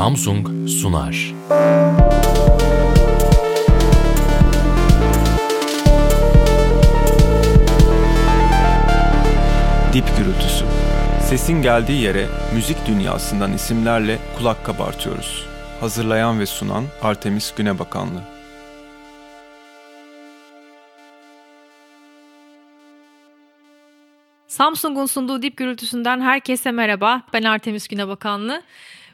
Samsung sunar. Dip gürültüsü. Sesin geldiği yere müzik dünyasından isimlerle kulak kabartıyoruz. Hazırlayan ve sunan Artemis Günebakanlı. Samsung'un sunduğu dip gürültüsünden herkese merhaba. Ben Artemis Günebakanlı.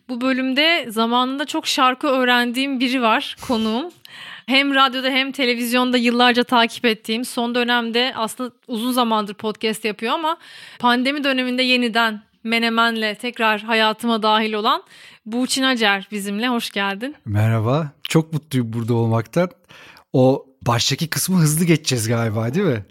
Bu bölümde zamanında çok şarkı öğrendiğim biri var konuğum. Hem radyoda hem televizyonda yıllarca takip ettiğim son dönemde aslında uzun zamandır podcast yapıyor ama pandemi döneminde yeniden Menemen'le tekrar hayatıma dahil olan Buğçin Acar bizimle. Hoş geldin. Merhaba. Çok mutluyum burada olmaktan. O baştaki kısmı hızlı geçeceğiz galiba değil mi?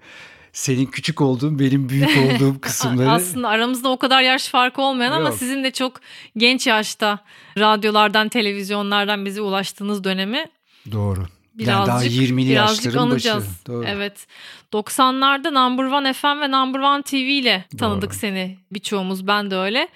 Senin küçük olduğun benim büyük olduğum kısımları. Aslında aramızda o kadar yaş farkı olmayan Yok. ama sizin de çok genç yaşta radyolardan, televizyonlardan bize ulaştığınız dönemi. Doğru. Birazcık, yani daha 20'li yaşların anacağız. başı. Doğru. Evet. 90'larda Number One FM ve Number One TV ile tanıdık Doğru. seni birçoğumuz ben de öyle.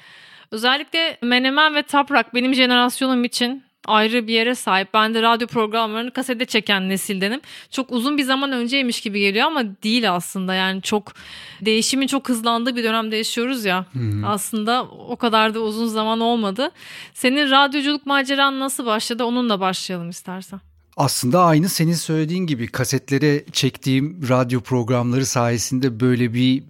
Özellikle Menemen ve Taprak benim jenerasyonum için ayrı bir yere sahip. Ben de radyo programlarını kasete çeken nesildenim. Çok uzun bir zaman önceymiş gibi geliyor ama değil aslında. Yani çok değişimin çok hızlandığı bir dönemde yaşıyoruz ya. Hmm. Aslında o kadar da uzun zaman olmadı. Senin radyoculuk maceran nasıl başladı? Onunla başlayalım istersen. Aslında aynı senin söylediğin gibi kasetlere çektiğim radyo programları sayesinde böyle bir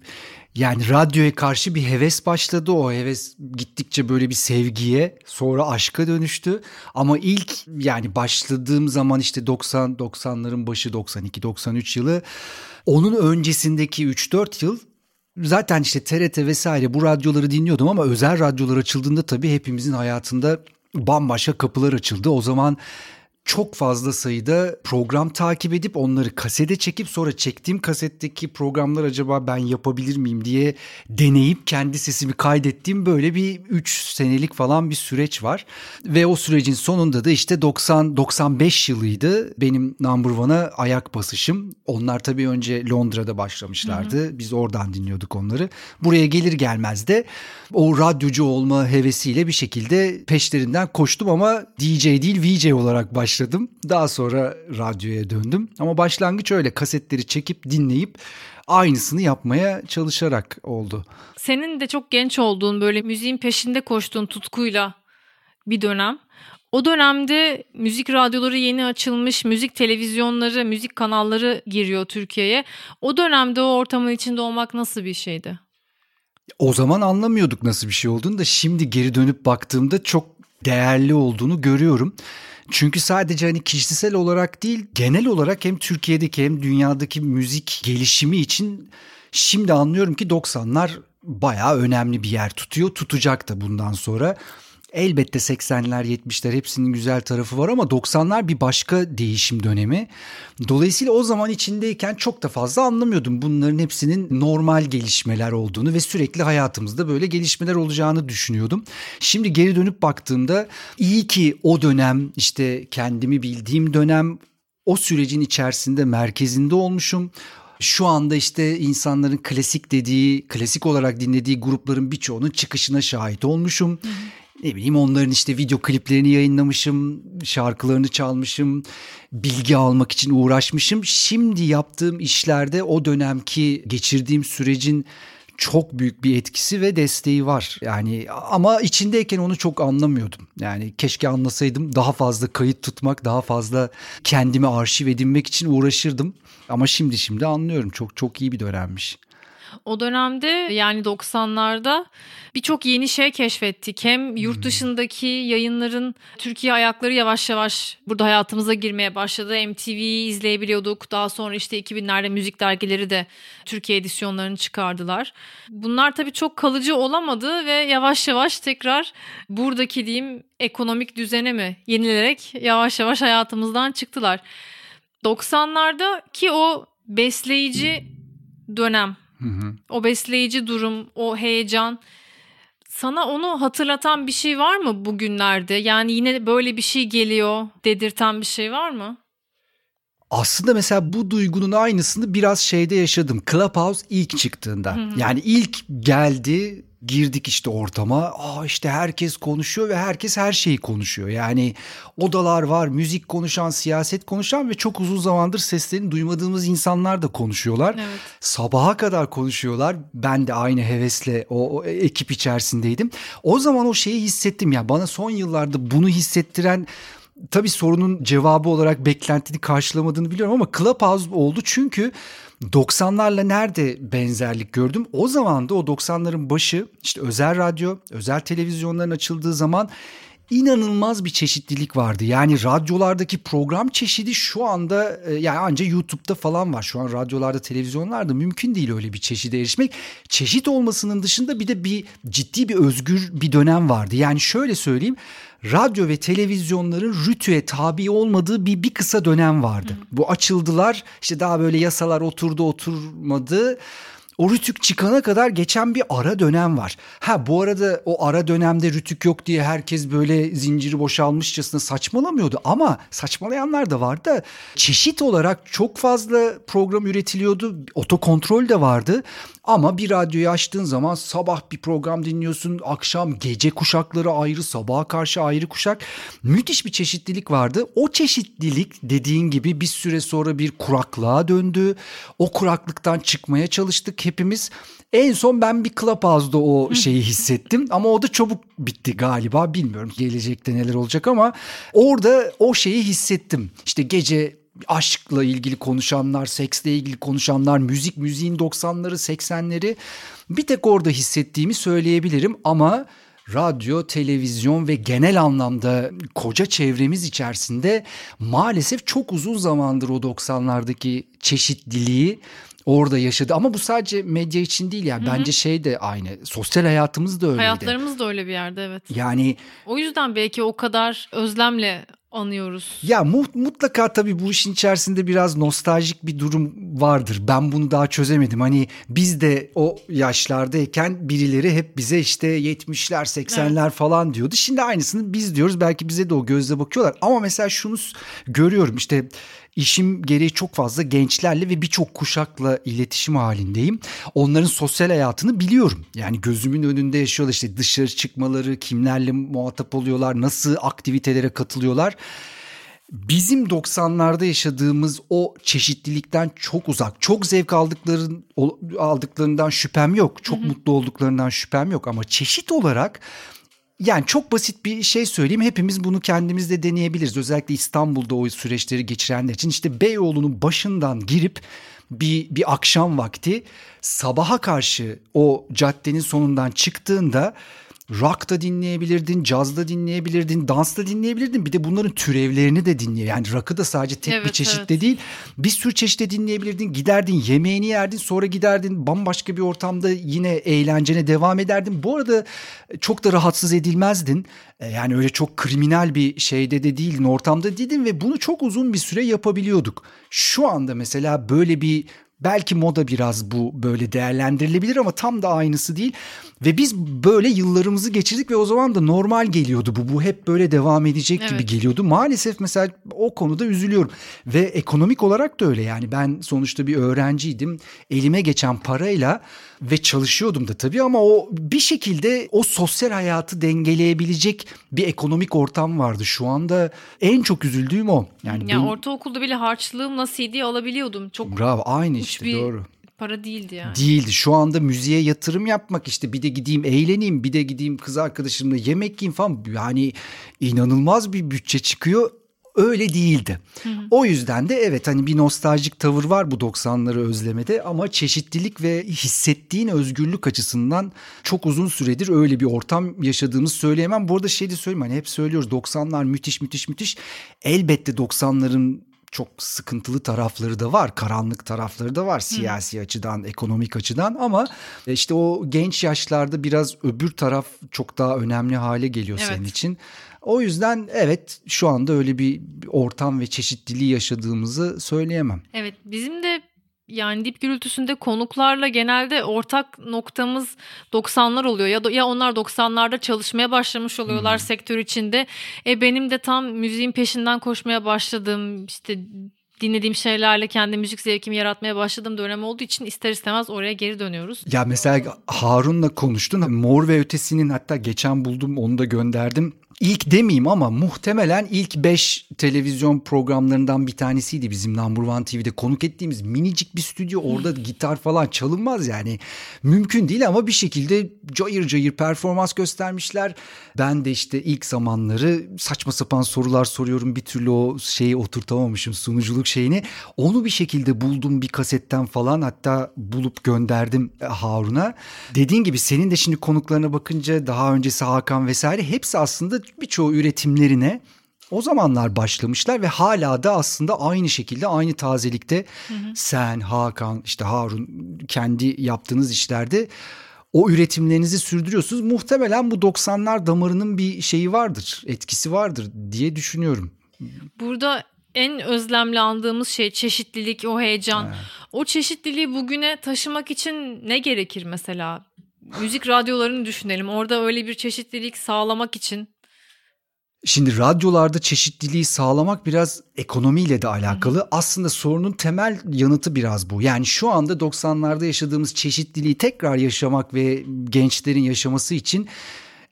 yani radyoya karşı bir heves başladı. O heves gittikçe böyle bir sevgiye sonra aşka dönüştü. Ama ilk yani başladığım zaman işte 90 90'ların başı 92 93 yılı onun öncesindeki 3-4 yıl zaten işte TRT vesaire bu radyoları dinliyordum ama özel radyolar açıldığında tabii hepimizin hayatında bambaşka kapılar açıldı. O zaman çok fazla sayıda program takip edip onları kasete çekip sonra çektiğim kasetteki programlar acaba ben yapabilir miyim diye deneyip kendi sesimi kaydettiğim böyle bir 3 senelik falan bir süreç var. Ve o sürecin sonunda da işte 90 95 yılıydı benim Number One'a ayak basışım. Onlar tabii önce Londra'da başlamışlardı. Hı hı. Biz oradan dinliyorduk onları. Buraya gelir gelmez de o radyocu olma hevesiyle bir şekilde peşlerinden koştum ama DJ değil VJ olarak başladım başladım. Daha sonra radyoya döndüm. Ama başlangıç öyle kasetleri çekip dinleyip aynısını yapmaya çalışarak oldu. Senin de çok genç olduğun böyle müziğin peşinde koştuğun tutkuyla bir dönem. O dönemde müzik radyoları yeni açılmış, müzik televizyonları, müzik kanalları giriyor Türkiye'ye. O dönemde o ortamın içinde olmak nasıl bir şeydi? O zaman anlamıyorduk nasıl bir şey olduğunu da şimdi geri dönüp baktığımda çok değerli olduğunu görüyorum. Çünkü sadece hani kişisel olarak değil genel olarak hem Türkiye'deki hem dünyadaki müzik gelişimi için şimdi anlıyorum ki 90'lar bayağı önemli bir yer tutuyor. Tutacak da bundan sonra. Elbette 80'ler 70'ler hepsinin güzel tarafı var ama 90'lar bir başka değişim dönemi. Dolayısıyla o zaman içindeyken çok da fazla anlamıyordum bunların hepsinin normal gelişmeler olduğunu ve sürekli hayatımızda böyle gelişmeler olacağını düşünüyordum. Şimdi geri dönüp baktığımda iyi ki o dönem işte kendimi bildiğim dönem o sürecin içerisinde merkezinde olmuşum şu anda işte insanların klasik dediği, klasik olarak dinlediği grupların birçoğunun çıkışına şahit olmuşum. Hı hı ne bileyim onların işte video kliplerini yayınlamışım, şarkılarını çalmışım, bilgi almak için uğraşmışım. Şimdi yaptığım işlerde o dönemki geçirdiğim sürecin çok büyük bir etkisi ve desteği var. Yani ama içindeyken onu çok anlamıyordum. Yani keşke anlasaydım daha fazla kayıt tutmak, daha fazla kendimi arşiv edinmek için uğraşırdım. Ama şimdi şimdi anlıyorum. Çok çok iyi bir dönemmiş. O dönemde yani 90'larda birçok yeni şey keşfettik. Hem yurt hmm. dışındaki yayınların Türkiye ayakları yavaş yavaş burada hayatımıza girmeye başladı. MTV'yi izleyebiliyorduk. Daha sonra işte 2000'lerde müzik dergileri de Türkiye edisyonlarını çıkardılar. Bunlar tabii çok kalıcı olamadı ve yavaş yavaş tekrar buradaki diyeyim ekonomik düzene mi yenilerek yavaş yavaş hayatımızdan çıktılar. 90'larda ki o besleyici dönem Hı hı. O besleyici durum, o heyecan. Sana onu hatırlatan bir şey var mı bugünlerde? Yani yine böyle bir şey geliyor dedirten bir şey var mı? Aslında mesela bu duygunun aynısını biraz şeyde yaşadım. Clubhouse ilk çıktığında. Hı hı. Yani ilk geldi girdik işte ortama. Aa işte herkes konuşuyor ve herkes her şeyi konuşuyor. Yani odalar var, müzik konuşan, siyaset konuşan ve çok uzun zamandır seslerini duymadığımız insanlar da konuşuyorlar. Evet. Sabaha kadar konuşuyorlar. Ben de aynı hevesle o, o ekip içerisindeydim. O zaman o şeyi hissettim ya. Bana son yıllarda bunu hissettiren tabii sorunun cevabı olarak beklentini karşılamadığını biliyorum ama Clubhouse oldu çünkü 90'larla nerede benzerlik gördüm? O zaman da o 90'ların başı işte özel radyo, özel televizyonların açıldığı zaman inanılmaz bir çeşitlilik vardı. Yani radyolardaki program çeşidi şu anda e, yani ancak YouTube'da falan var. Şu an radyolarda, televizyonlarda mümkün değil öyle bir çeşide erişmek. Çeşit olmasının dışında bir de bir ciddi bir özgür bir dönem vardı. Yani şöyle söyleyeyim radyo ve televizyonların rütüye tabi olmadığı bir, bir kısa dönem vardı. Hı. Bu açıldılar işte daha böyle yasalar oturdu oturmadı. O rütük çıkana kadar geçen bir ara dönem var. Ha bu arada o ara dönemde rütük yok diye herkes böyle zinciri boşalmışçasına saçmalamıyordu. Ama saçmalayanlar da vardı. Çeşit olarak çok fazla program üretiliyordu. Otokontrol de vardı. Ama bir radyoyu açtığın zaman sabah bir program dinliyorsun, akşam gece kuşakları ayrı, sabaha karşı ayrı kuşak. Müthiş bir çeşitlilik vardı. O çeşitlilik dediğin gibi bir süre sonra bir kuraklığa döndü. O kuraklıktan çıkmaya çalıştık hepimiz. En son ben bir Clubhouse'da o şeyi hissettim ama o da çabuk bitti galiba bilmiyorum gelecekte neler olacak ama orada o şeyi hissettim. İşte gece aşkla ilgili konuşanlar, seksle ilgili konuşanlar, müzik, müziğin 90'ları, 80'leri bir tek orada hissettiğimi söyleyebilirim ama radyo, televizyon ve genel anlamda koca çevremiz içerisinde maalesef çok uzun zamandır o 90'lardaki çeşitliliği orada yaşadı. Ama bu sadece medya için değil yani. Hı-hı. Bence şey de aynı. Sosyal hayatımız da öyleydi. Hayatlarımız da öyle bir yerde evet. Yani o yüzden belki o kadar özlemle anıyoruz. Ya mutlaka tabii bu işin içerisinde biraz nostaljik bir durum vardır. Ben bunu daha çözemedim. Hani biz de o yaşlardayken birileri hep bize işte 70'ler 80'ler evet. falan diyordu. Şimdi aynısını biz diyoruz. Belki bize de o gözle bakıyorlar. Ama mesela şunu görüyorum işte işim gereği çok fazla gençlerle ve birçok kuşakla iletişim halindeyim. Onların sosyal hayatını biliyorum. Yani gözümün önünde yaşıyorlar işte dışarı çıkmaları, kimlerle muhatap oluyorlar, nasıl aktivitelere katılıyorlar bizim 90'larda yaşadığımız o çeşitlilikten çok uzak. Çok zevk aldıkların aldıklarından şüphem yok. Çok hı hı. mutlu olduklarından şüphem yok ama çeşit olarak yani çok basit bir şey söyleyeyim. Hepimiz bunu kendimizde deneyebiliriz. Özellikle İstanbul'da o süreçleri geçirenler için. işte Beyoğlu'nun başından girip bir, bir akşam vakti sabaha karşı o caddenin sonundan çıktığında rock da dinleyebilirdin, caz da dinleyebilirdin, dans da dinleyebilirdin. Bir de bunların türevlerini de dinleye. Yani rock'ı da sadece tek evet, bir çeşitte evet. değil. Bir sürü çeşitte dinleyebilirdin. Giderdin yemeğini yerdin sonra giderdin bambaşka bir ortamda yine eğlencene devam ederdin. Bu arada çok da rahatsız edilmezdin. E, yani öyle çok kriminal bir şeyde de değildin, ortamda değildin ve bunu çok uzun bir süre yapabiliyorduk. Şu anda mesela böyle bir Belki moda biraz bu böyle değerlendirilebilir ama tam da aynısı değil. Ve biz böyle yıllarımızı geçirdik ve o zaman da normal geliyordu bu. Bu hep böyle devam edecek evet. gibi geliyordu. Maalesef mesela o konuda üzülüyorum. Ve ekonomik olarak da öyle yani ben sonuçta bir öğrenciydim. Elime geçen parayla ve çalışıyordum da tabii ama o bir şekilde o sosyal hayatı dengeleyebilecek bir ekonomik ortam vardı. Şu anda en çok üzüldüğüm o. Yani ya benim... ortaokulda bile harçlığımla CD alabiliyordum. Çok Bravo aynı işte bir... doğru para değildi yani. Değildi. Şu anda müziğe yatırım yapmak işte bir de gideyim eğleneyim bir de gideyim kız arkadaşımla yemek yiyeyim falan yani inanılmaz bir bütçe çıkıyor öyle değildi. Hı hı. O yüzden de evet hani bir nostaljik tavır var bu 90'ları özlemede ama çeşitlilik ve hissettiğin özgürlük açısından çok uzun süredir öyle bir ortam yaşadığımız söyleyemem. Bu arada şey de söyleyeyim hani hep söylüyoruz 90'lar müthiş müthiş müthiş. Elbette 90'ların çok sıkıntılı tarafları da var, karanlık tarafları da var siyasi Hı. açıdan, ekonomik açıdan ama işte o genç yaşlarda biraz öbür taraf çok daha önemli hale geliyor evet. senin için. O yüzden evet şu anda öyle bir ortam ve çeşitliliği yaşadığımızı söyleyemem. Evet bizim de yani dip gürültüsünde konuklarla genelde ortak noktamız 90'lar oluyor ya da ya onlar 90'larda çalışmaya başlamış oluyorlar hmm. sektör içinde. E benim de tam müziğin peşinden koşmaya başladım işte dinlediğim şeylerle kendi müzik zevkimi yaratmaya başladığım dönem olduğu için ister istemez oraya geri dönüyoruz. Ya mesela Harun'la konuştun. Mor ve Ötesi'nin hatta geçen buldum onu da gönderdim ilk demeyeyim ama muhtemelen ilk 5 televizyon programlarından bir tanesiydi bizim Number One TV'de konuk ettiğimiz minicik bir stüdyo. Orada gitar falan çalınmaz yani. Mümkün değil ama bir şekilde cayır cayır performans göstermişler. Ben de işte ilk zamanları saçma sapan sorular soruyorum. Bir türlü o şeyi oturtamamışım sunuculuk şeyini. Onu bir şekilde buldum bir kasetten falan. Hatta bulup gönderdim Harun'a. Dediğin gibi senin de şimdi konuklarına bakınca daha öncesi Hakan vesaire hepsi aslında birçoğu üretimlerine o zamanlar başlamışlar ve hala da aslında aynı şekilde aynı tazelikte hı hı. sen, Hakan, işte Harun kendi yaptığınız işlerde o üretimlerinizi sürdürüyorsunuz. Muhtemelen bu 90'lar damarının bir şeyi vardır, etkisi vardır diye düşünüyorum. Burada en özlemli andığımız şey çeşitlilik, o heyecan. Evet. O çeşitliliği bugüne taşımak için ne gerekir mesela? Müzik radyolarını düşünelim. Orada öyle bir çeşitlilik sağlamak için Şimdi radyolarda çeşitliliği sağlamak biraz ekonomiyle de alakalı. Hı. Aslında sorunun temel yanıtı biraz bu. Yani şu anda 90'larda yaşadığımız çeşitliliği tekrar yaşamak ve gençlerin yaşaması için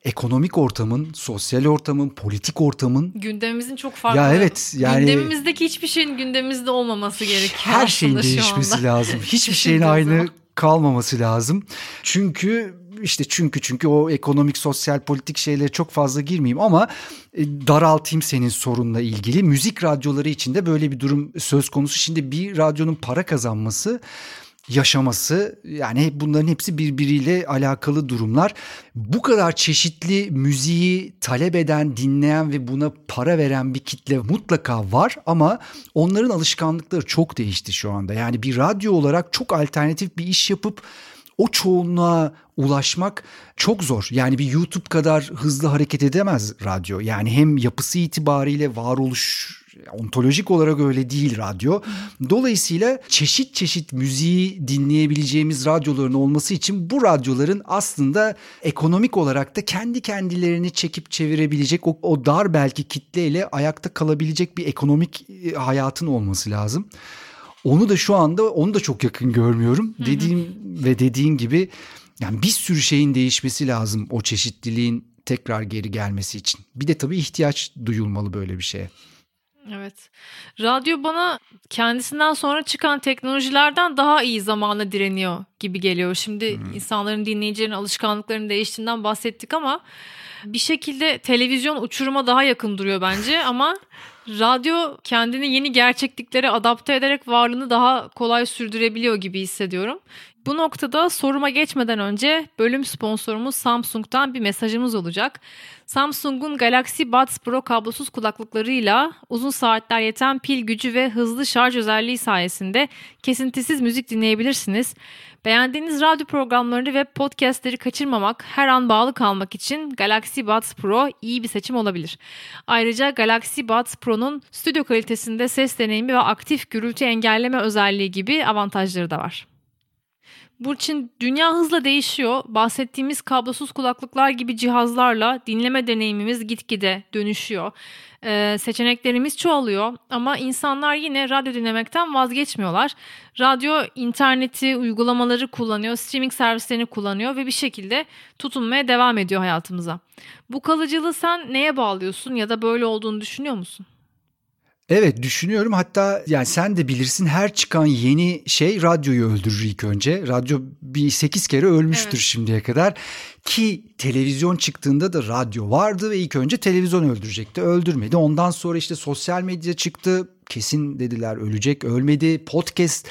ekonomik ortamın, sosyal ortamın, politik ortamın gündemimizin çok farklı. Ya evet yani gündemimizdeki hiçbir şeyin gündemimizde olmaması gerekiyor. Her şeyin değişmesi lazım. Hiçbir şeyin aynı kalmaması lazım. Çünkü işte çünkü çünkü o ekonomik sosyal politik şeylere çok fazla girmeyeyim ama e, daraltayım senin sorunla ilgili. Müzik radyoları içinde böyle bir durum söz konusu. Şimdi bir radyonun para kazanması yaşaması yani bunların hepsi birbiriyle alakalı durumlar. Bu kadar çeşitli müziği talep eden, dinleyen ve buna para veren bir kitle mutlaka var ama onların alışkanlıkları çok değişti şu anda. Yani bir radyo olarak çok alternatif bir iş yapıp o çoğunluğa ulaşmak çok zor. Yani bir YouTube kadar hızlı hareket edemez radyo. Yani hem yapısı itibariyle varoluş ontolojik olarak öyle değil radyo. Dolayısıyla çeşit çeşit müziği dinleyebileceğimiz radyoların olması için bu radyoların aslında ekonomik olarak da kendi kendilerini çekip çevirebilecek o, o dar belki kitleyle ayakta kalabilecek bir ekonomik e, hayatın olması lazım. Onu da şu anda onu da çok yakın görmüyorum. Hı hı. Dediğim ve dediğin gibi yani bir sürü şeyin değişmesi lazım o çeşitliliğin tekrar geri gelmesi için. Bir de tabii ihtiyaç duyulmalı böyle bir şeye. Evet. Radyo bana kendisinden sonra çıkan teknolojilerden daha iyi zamana direniyor gibi geliyor. Şimdi hmm. insanların dinleyicilerin alışkanlıklarının değiştiğinden bahsettik ama bir şekilde televizyon uçuruma daha yakın duruyor bence ama radyo kendini yeni gerçekliklere adapte ederek varlığını daha kolay sürdürebiliyor gibi hissediyorum. Bu noktada soruma geçmeden önce bölüm sponsorumuz Samsung'dan bir mesajımız olacak. Samsung'un Galaxy Buds Pro kablosuz kulaklıklarıyla uzun saatler yeten pil gücü ve hızlı şarj özelliği sayesinde kesintisiz müzik dinleyebilirsiniz. Beğendiğiniz radyo programlarını ve podcastleri kaçırmamak, her an bağlı kalmak için Galaxy Buds Pro iyi bir seçim olabilir. Ayrıca Galaxy Buds Pro'nun stüdyo kalitesinde ses deneyimi ve aktif gürültü engelleme özelliği gibi avantajları da var. Burçin dünya hızla değişiyor. Bahsettiğimiz kablosuz kulaklıklar gibi cihazlarla dinleme deneyimimiz gitgide dönüşüyor. Ee, seçeneklerimiz çoğalıyor ama insanlar yine radyo dinlemekten vazgeçmiyorlar. Radyo interneti, uygulamaları kullanıyor, streaming servislerini kullanıyor ve bir şekilde tutunmaya devam ediyor hayatımıza. Bu kalıcılığı sen neye bağlıyorsun ya da böyle olduğunu düşünüyor musun? Evet düşünüyorum hatta yani sen de bilirsin her çıkan yeni şey radyoyu öldürür ilk önce. Radyo bir sekiz kere ölmüştür evet. şimdiye kadar ki televizyon çıktığında da radyo vardı ve ilk önce televizyon öldürecekti öldürmedi. Ondan sonra işte sosyal medya çıktı kesin dediler ölecek ölmedi podcast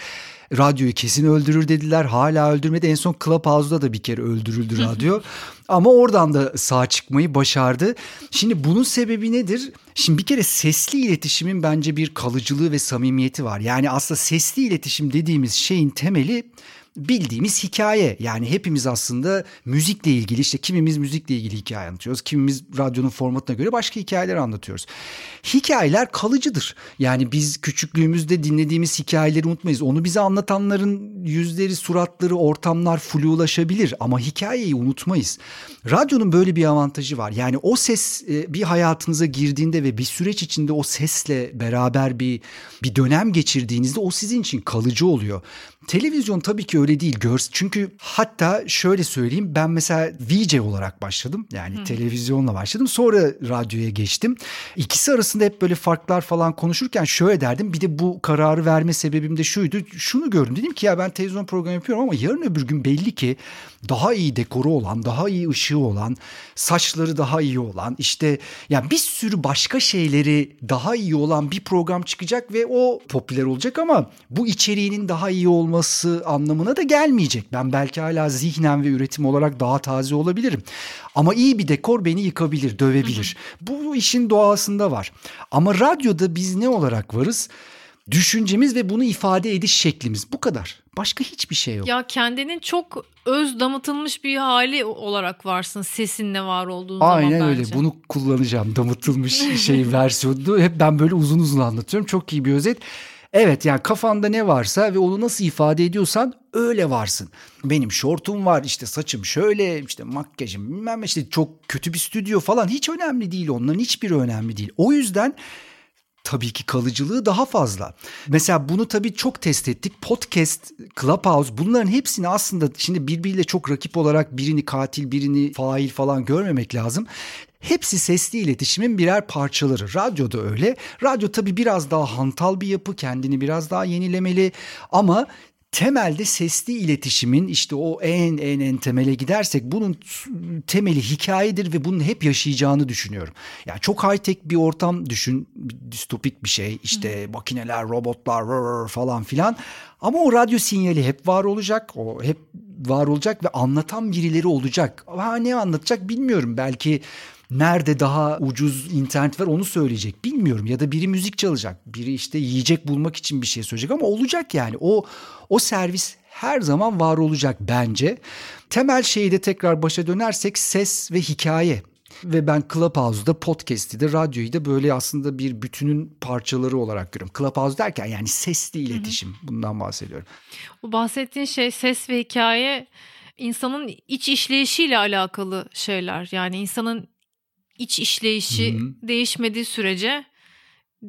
radyoyu kesin öldürür dediler. Hala öldürmedi. En son Clubhouse'da da bir kere öldürüldü radyo. Ama oradan da sağ çıkmayı başardı. Şimdi bunun sebebi nedir? Şimdi bir kere sesli iletişimin bence bir kalıcılığı ve samimiyeti var. Yani aslında sesli iletişim dediğimiz şeyin temeli bildiğimiz hikaye. Yani hepimiz aslında müzikle ilgili işte kimimiz müzikle ilgili hikaye anlatıyoruz. Kimimiz radyonun formatına göre başka hikayeler anlatıyoruz. Hikayeler kalıcıdır. Yani biz küçüklüğümüzde dinlediğimiz hikayeleri unutmayız. Onu bize anlatanların yüzleri, suratları, ortamlar flulaşabilir ama hikayeyi unutmayız. Radyonun böyle bir avantajı var. Yani o ses e, bir hayatınıza girdiğinde ve bir süreç içinde o sesle beraber bir bir dönem geçirdiğinizde o sizin için kalıcı oluyor. Televizyon tabii ki öyle değil. Görs çünkü hatta şöyle söyleyeyim ben mesela VJ olarak başladım. Yani hmm. televizyonla başladım. Sonra radyoya geçtim. İkisi arasında hep böyle farklar falan konuşurken şöyle derdim. Bir de bu kararı verme sebebim de şuydu. Şunu gördüm. Dedim ki ya ben televizyon programı yapıyorum ama yarın öbür gün belli ki daha iyi dekoru olan, daha iyi ışığı olan, saçları daha iyi olan, işte ya bir sürü başka şeyleri daha iyi olan bir program çıkacak ve o popüler olacak ama bu içeriğinin daha iyi olması anlamına da gelmeyecek. Ben belki hala zihnen ve üretim olarak daha taze olabilirim. Ama iyi bir dekor beni yıkabilir, dövebilir. Bu işin doğasında var. Ama radyoda biz ne olarak varız? düşüncemiz ve bunu ifade ediş şeklimiz bu kadar. Başka hiçbir şey yok. Ya kendinin çok öz damıtılmış bir hali olarak varsın sesinle var olduğun Aynen zaman öyle. bence. Bunu kullanacağım. Damıtılmış şey versiyonu. Hep ben böyle uzun uzun anlatıyorum. Çok iyi bir özet. Evet yani kafanda ne varsa ve onu nasıl ifade ediyorsan öyle varsın. Benim şortum var işte saçım şöyle işte makyajım bilmem işte çok kötü bir stüdyo falan hiç önemli değil onların hiçbiri önemli değil. O yüzden tabii ki kalıcılığı daha fazla. Mesela bunu tabii çok test ettik. Podcast, Clubhouse bunların hepsini aslında şimdi birbiriyle çok rakip olarak birini katil, birini fail falan görmemek lazım. Hepsi sesli iletişimin birer parçaları. Radyo da öyle. Radyo tabii biraz daha hantal bir yapı, kendini biraz daha yenilemeli ama temelde sesli iletişimin işte o en en en temele gidersek bunun temeli hikayedir ve bunun hep yaşayacağını düşünüyorum. Yani çok high tech bir ortam düşün, distopik bir şey işte Hı. makineler, robotlar rrr falan filan. Ama o radyo sinyali hep var olacak, o hep var olacak ve anlatan birileri olacak. Ha ne anlatacak bilmiyorum. Belki nerede daha ucuz internet var onu söyleyecek bilmiyorum ya da biri müzik çalacak biri işte yiyecek bulmak için bir şey söyleyecek ama olacak yani o o servis her zaman var olacak bence. Temel şeyi de tekrar başa dönersek ses ve hikaye. Ve ben Clubhouse'da podcast'i de radyoyu da böyle aslında bir bütünün parçaları olarak görüyorum. Clubhouse derken yani sesli iletişim Hı-hı. bundan bahsediyorum. Bu bahsettiğin şey ses ve hikaye insanın iç işleyişiyle alakalı şeyler. Yani insanın iç işleyişi Hı-hı. değişmediği sürece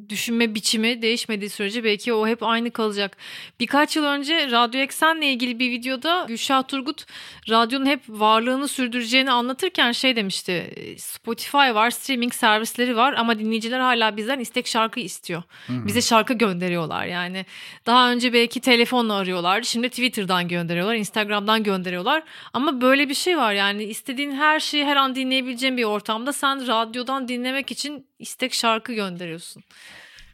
düşünme biçimi değişmediği sürece belki o hep aynı kalacak. Birkaç yıl önce Radyo Eksen'le ilgili bir videoda Gülşah Turgut radyonun hep varlığını sürdüreceğini anlatırken şey demişti. Spotify var, streaming servisleri var ama dinleyiciler hala bizden istek şarkı istiyor. Hmm. Bize şarkı gönderiyorlar yani. Daha önce belki telefonla arıyorlar. Şimdi Twitter'dan gönderiyorlar, Instagram'dan gönderiyorlar. Ama böyle bir şey var yani istediğin her şeyi her an dinleyebileceğin bir ortamda sen radyodan dinlemek için istek şarkı gönderiyorsun.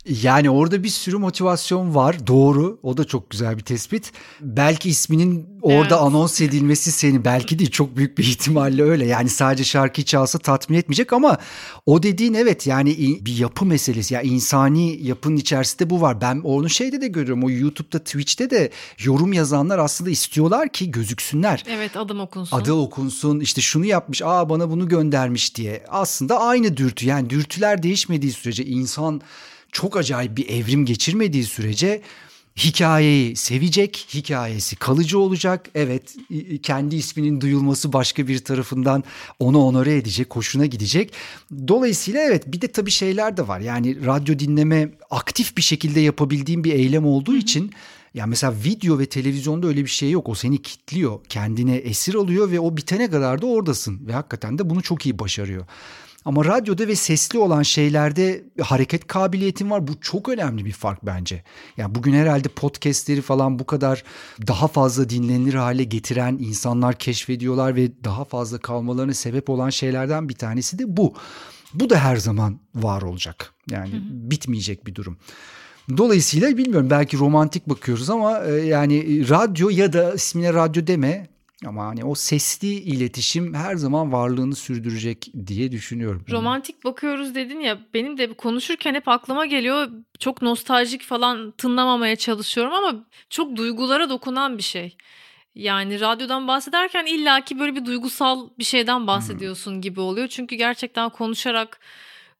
Yani orada bir sürü motivasyon var. Doğru. O da çok güzel bir tespit. Belki isminin orada evet. anons edilmesi seni belki değil çok büyük bir ihtimalle öyle. Yani sadece şarkı çalsa tatmin etmeyecek ama o dediğin evet yani bir yapı meselesi. Yani insani yapının içerisinde bu var. Ben onu şeyde de görüyorum. O YouTube'da Twitch'te de yorum yazanlar aslında istiyorlar ki gözüksünler. Evet adım okunsun. Adı okunsun. İşte şunu yapmış. Aa bana bunu göndermiş diye. Aslında aynı dürtü. Yani dürtüler değişmediği sürece insan çok acayip bir evrim geçirmediği sürece hikayeyi sevecek, hikayesi kalıcı olacak. Evet kendi isminin duyulması başka bir tarafından onu onore edecek, hoşuna gidecek. Dolayısıyla evet bir de tabii şeyler de var. Yani radyo dinleme aktif bir şekilde yapabildiğim bir eylem olduğu için ya mesela video ve televizyonda öyle bir şey yok. O seni kitliyor, kendine esir alıyor ve o bitene kadar da oradasın ve hakikaten de bunu çok iyi başarıyor. Ama radyoda ve sesli olan şeylerde hareket kabiliyetin var. Bu çok önemli bir fark bence. Yani bugün herhalde podcastleri falan bu kadar daha fazla dinlenilir hale getiren insanlar keşfediyorlar ve daha fazla kalmalarına sebep olan şeylerden bir tanesi de bu. Bu da her zaman var olacak. Yani hı hı. bitmeyecek bir durum. Dolayısıyla bilmiyorum belki romantik bakıyoruz ama e, yani radyo ya da ismine radyo deme ama hani o sesli iletişim her zaman varlığını sürdürecek diye düşünüyorum. Romantik bakıyoruz dedin ya benim de konuşurken hep aklıma geliyor. Çok nostaljik falan tınlamamaya çalışıyorum ama çok duygulara dokunan bir şey. Yani radyodan bahsederken illaki böyle bir duygusal bir şeyden bahsediyorsun gibi oluyor. Çünkü gerçekten konuşarak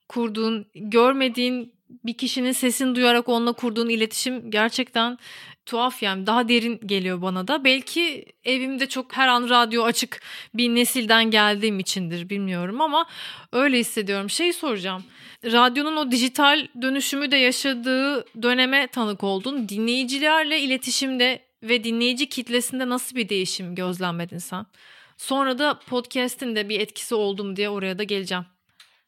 kurduğun, görmediğin bir kişinin sesini duyarak onunla kurduğun iletişim gerçekten tuhaf yani daha derin geliyor bana da. Belki evimde çok her an radyo açık bir nesilden geldiğim içindir bilmiyorum ama öyle hissediyorum. Şey soracağım. Radyonun o dijital dönüşümü de yaşadığı döneme tanık oldun. Dinleyicilerle iletişimde ve dinleyici kitlesinde nasıl bir değişim gözlemledin sen? Sonra da podcast'in de bir etkisi oldu mu diye oraya da geleceğim.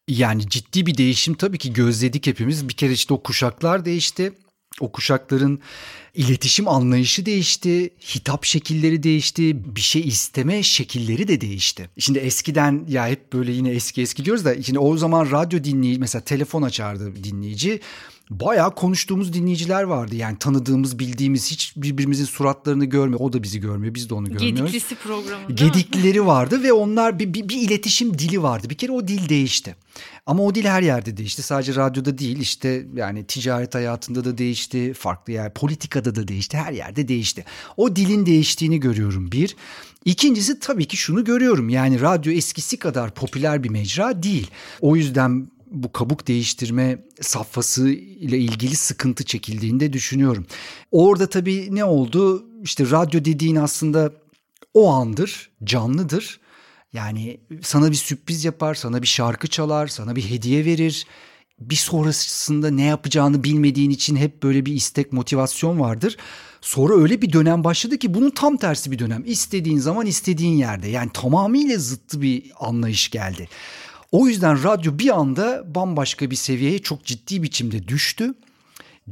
Yani ciddi bir değişim tabii ki gözledik hepimiz. Bir kere işte o kuşaklar değişti. O kuşakların iletişim anlayışı değişti, hitap şekilleri değişti, bir şey isteme şekilleri de değişti. Şimdi eskiden ya hep böyle yine eski eski diyoruz da şimdi o zaman radyo dinleyici mesela telefon açardı dinleyici bayağı konuştuğumuz dinleyiciler vardı. Yani tanıdığımız, bildiğimiz hiç birbirimizin suratlarını görmüyor. O da bizi görmüyor, biz de onu görmüyoruz. Gediklisi programı. Gediklileri vardı ve onlar bir, bir, bir iletişim dili vardı. Bir kere o dil değişti. Ama o dil her yerde değişti. Sadece radyoda değil işte yani ticaret hayatında da değişti. Farklı yer politikada da değişti. Her yerde değişti. O dilin değiştiğini görüyorum bir. İkincisi tabii ki şunu görüyorum. Yani radyo eskisi kadar popüler bir mecra değil. O yüzden bu kabuk değiştirme safhası ile ilgili sıkıntı çekildiğini de düşünüyorum. Orada tabii ne oldu? İşte radyo dediğin aslında o andır, canlıdır. Yani sana bir sürpriz yapar, sana bir şarkı çalar, sana bir hediye verir. Bir sonrasında ne yapacağını bilmediğin için hep böyle bir istek, motivasyon vardır. Sonra öyle bir dönem başladı ki bunun tam tersi bir dönem. İstediğin zaman istediğin yerde. Yani tamamıyla zıttı bir anlayış geldi. O yüzden radyo bir anda bambaşka bir seviyeye çok ciddi biçimde düştü.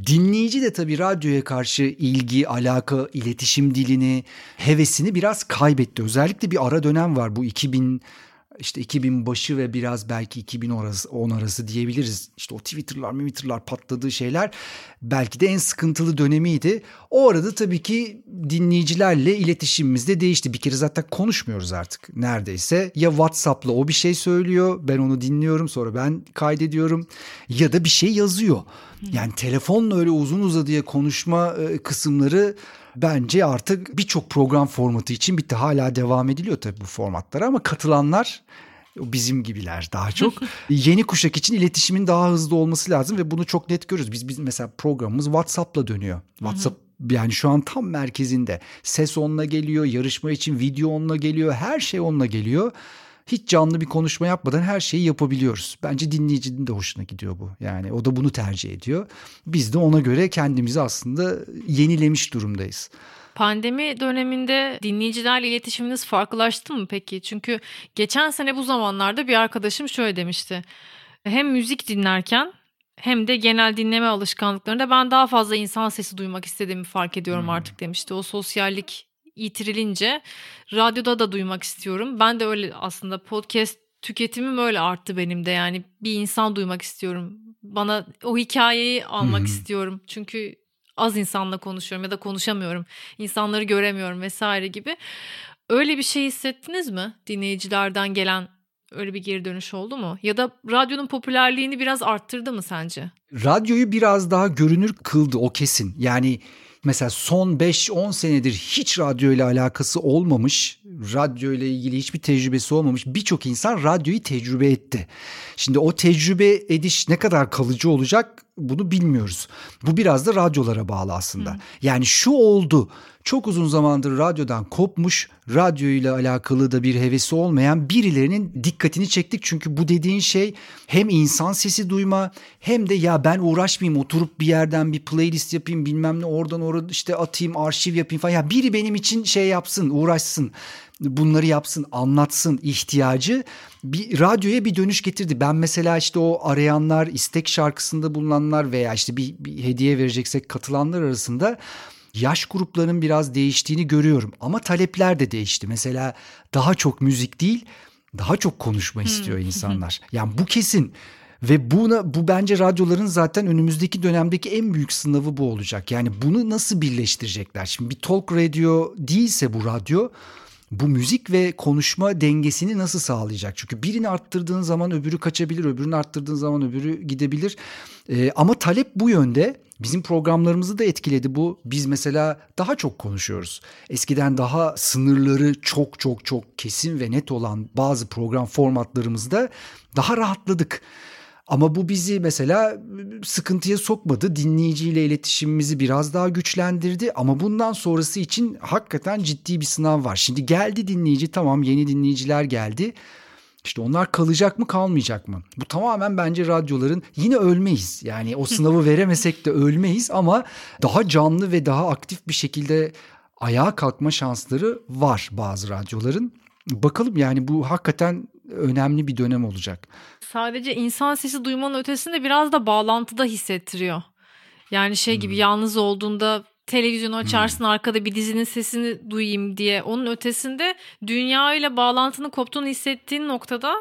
Dinleyici de tabii radyoya karşı ilgi, alaka, iletişim dilini, hevesini biraz kaybetti. Özellikle bir ara dönem var bu 2000 işte 2000 başı ve biraz belki 2010 arası, 10 arası diyebiliriz. İşte o Twitter'lar, Twitter'lar patladığı şeyler belki de en sıkıntılı dönemiydi. O arada tabii ki dinleyicilerle iletişimimiz de değişti. Bir kere zaten konuşmuyoruz artık neredeyse. Ya WhatsApp'la o bir şey söylüyor, ben onu dinliyorum, sonra ben kaydediyorum ya da bir şey yazıyor. Yani telefonla öyle uzun uzadıya konuşma e, kısımları bence artık birçok program formatı için bitti. Hala devam ediliyor tabii bu formatlar ama katılanlar bizim gibiler daha çok. Yeni kuşak için iletişimin daha hızlı olması lazım ve bunu çok net görüyoruz. Biz, biz mesela programımız WhatsApp'la dönüyor. WhatsApp yani şu an tam merkezinde. Ses onunla geliyor, yarışma için video onunla geliyor, her şey onunla geliyor hiç canlı bir konuşma yapmadan her şeyi yapabiliyoruz. Bence dinleyicinin de hoşuna gidiyor bu. Yani o da bunu tercih ediyor. Biz de ona göre kendimizi aslında yenilemiş durumdayız. Pandemi döneminde dinleyicilerle iletişiminiz farklılaştı mı peki? Çünkü geçen sene bu zamanlarda bir arkadaşım şöyle demişti. Hem müzik dinlerken hem de genel dinleme alışkanlıklarında ben daha fazla insan sesi duymak istediğimi fark ediyorum hmm. artık demişti. O sosyallik yitirilince radyoda da duymak istiyorum. Ben de öyle aslında podcast tüketimim öyle arttı benim de yani bir insan duymak istiyorum. Bana o hikayeyi almak hmm. istiyorum. Çünkü az insanla konuşuyorum ya da konuşamıyorum. İnsanları göremiyorum vesaire gibi. Öyle bir şey hissettiniz mi? Dinleyicilerden gelen öyle bir geri dönüş oldu mu? Ya da radyonun popülerliğini biraz arttırdı mı sence? Radyoyu biraz daha görünür kıldı o kesin. Yani mesela son 5-10 senedir hiç radyo ile alakası olmamış, radyo ile ilgili hiçbir tecrübesi olmamış birçok insan radyoyu tecrübe etti. Şimdi o tecrübe ediş ne kadar kalıcı olacak bunu bilmiyoruz. Bu biraz da radyolara bağlı aslında. Hı. Yani şu oldu. Çok uzun zamandır radyodan kopmuş, radyo ile alakalı da bir hevesi olmayan birilerinin dikkatini çektik. Çünkü bu dediğin şey hem insan sesi duyma hem de ya ben uğraşmayayım oturup bir yerden bir playlist yapayım bilmem ne oradan orada işte atayım arşiv yapayım falan. Ya biri benim için şey yapsın uğraşsın bunları yapsın, anlatsın ihtiyacı bir radyoya bir dönüş getirdi. Ben mesela işte o arayanlar, istek şarkısında bulunanlar veya işte bir, bir hediye vereceksek katılanlar arasında yaş gruplarının biraz değiştiğini görüyorum. Ama talepler de değişti. Mesela daha çok müzik değil, daha çok konuşma istiyor insanlar. Yani bu kesin. Ve buna bu bence radyoların zaten önümüzdeki dönemdeki en büyük sınavı bu olacak. Yani bunu nasıl birleştirecekler? Şimdi bir talk radio değilse bu radyo bu müzik ve konuşma dengesini nasıl sağlayacak? Çünkü birini arttırdığın zaman öbürü kaçabilir, öbürünü arttırdığın zaman öbürü gidebilir. Ee, ama talep bu yönde. Bizim programlarımızı da etkiledi bu. Biz mesela daha çok konuşuyoruz. Eskiden daha sınırları çok çok çok kesin ve net olan bazı program formatlarımızda daha rahatladık. Ama bu bizi mesela sıkıntıya sokmadı. Dinleyiciyle iletişimimizi biraz daha güçlendirdi. Ama bundan sonrası için hakikaten ciddi bir sınav var. Şimdi geldi dinleyici tamam yeni dinleyiciler geldi. İşte onlar kalacak mı kalmayacak mı? Bu tamamen bence radyoların yine ölmeyiz. Yani o sınavı veremesek de ölmeyiz ama daha canlı ve daha aktif bir şekilde ayağa kalkma şansları var bazı radyoların. Bakalım yani bu hakikaten önemli bir dönem olacak. Sadece insan sesi duymanın ötesinde biraz da bağlantıda hissettiriyor. Yani şey gibi hmm. yalnız olduğunda televizyonu açarsın hmm. arkada bir dizinin sesini duyayım diye. Onun ötesinde dünya ile bağlantının koptuğunu hissettiğin noktada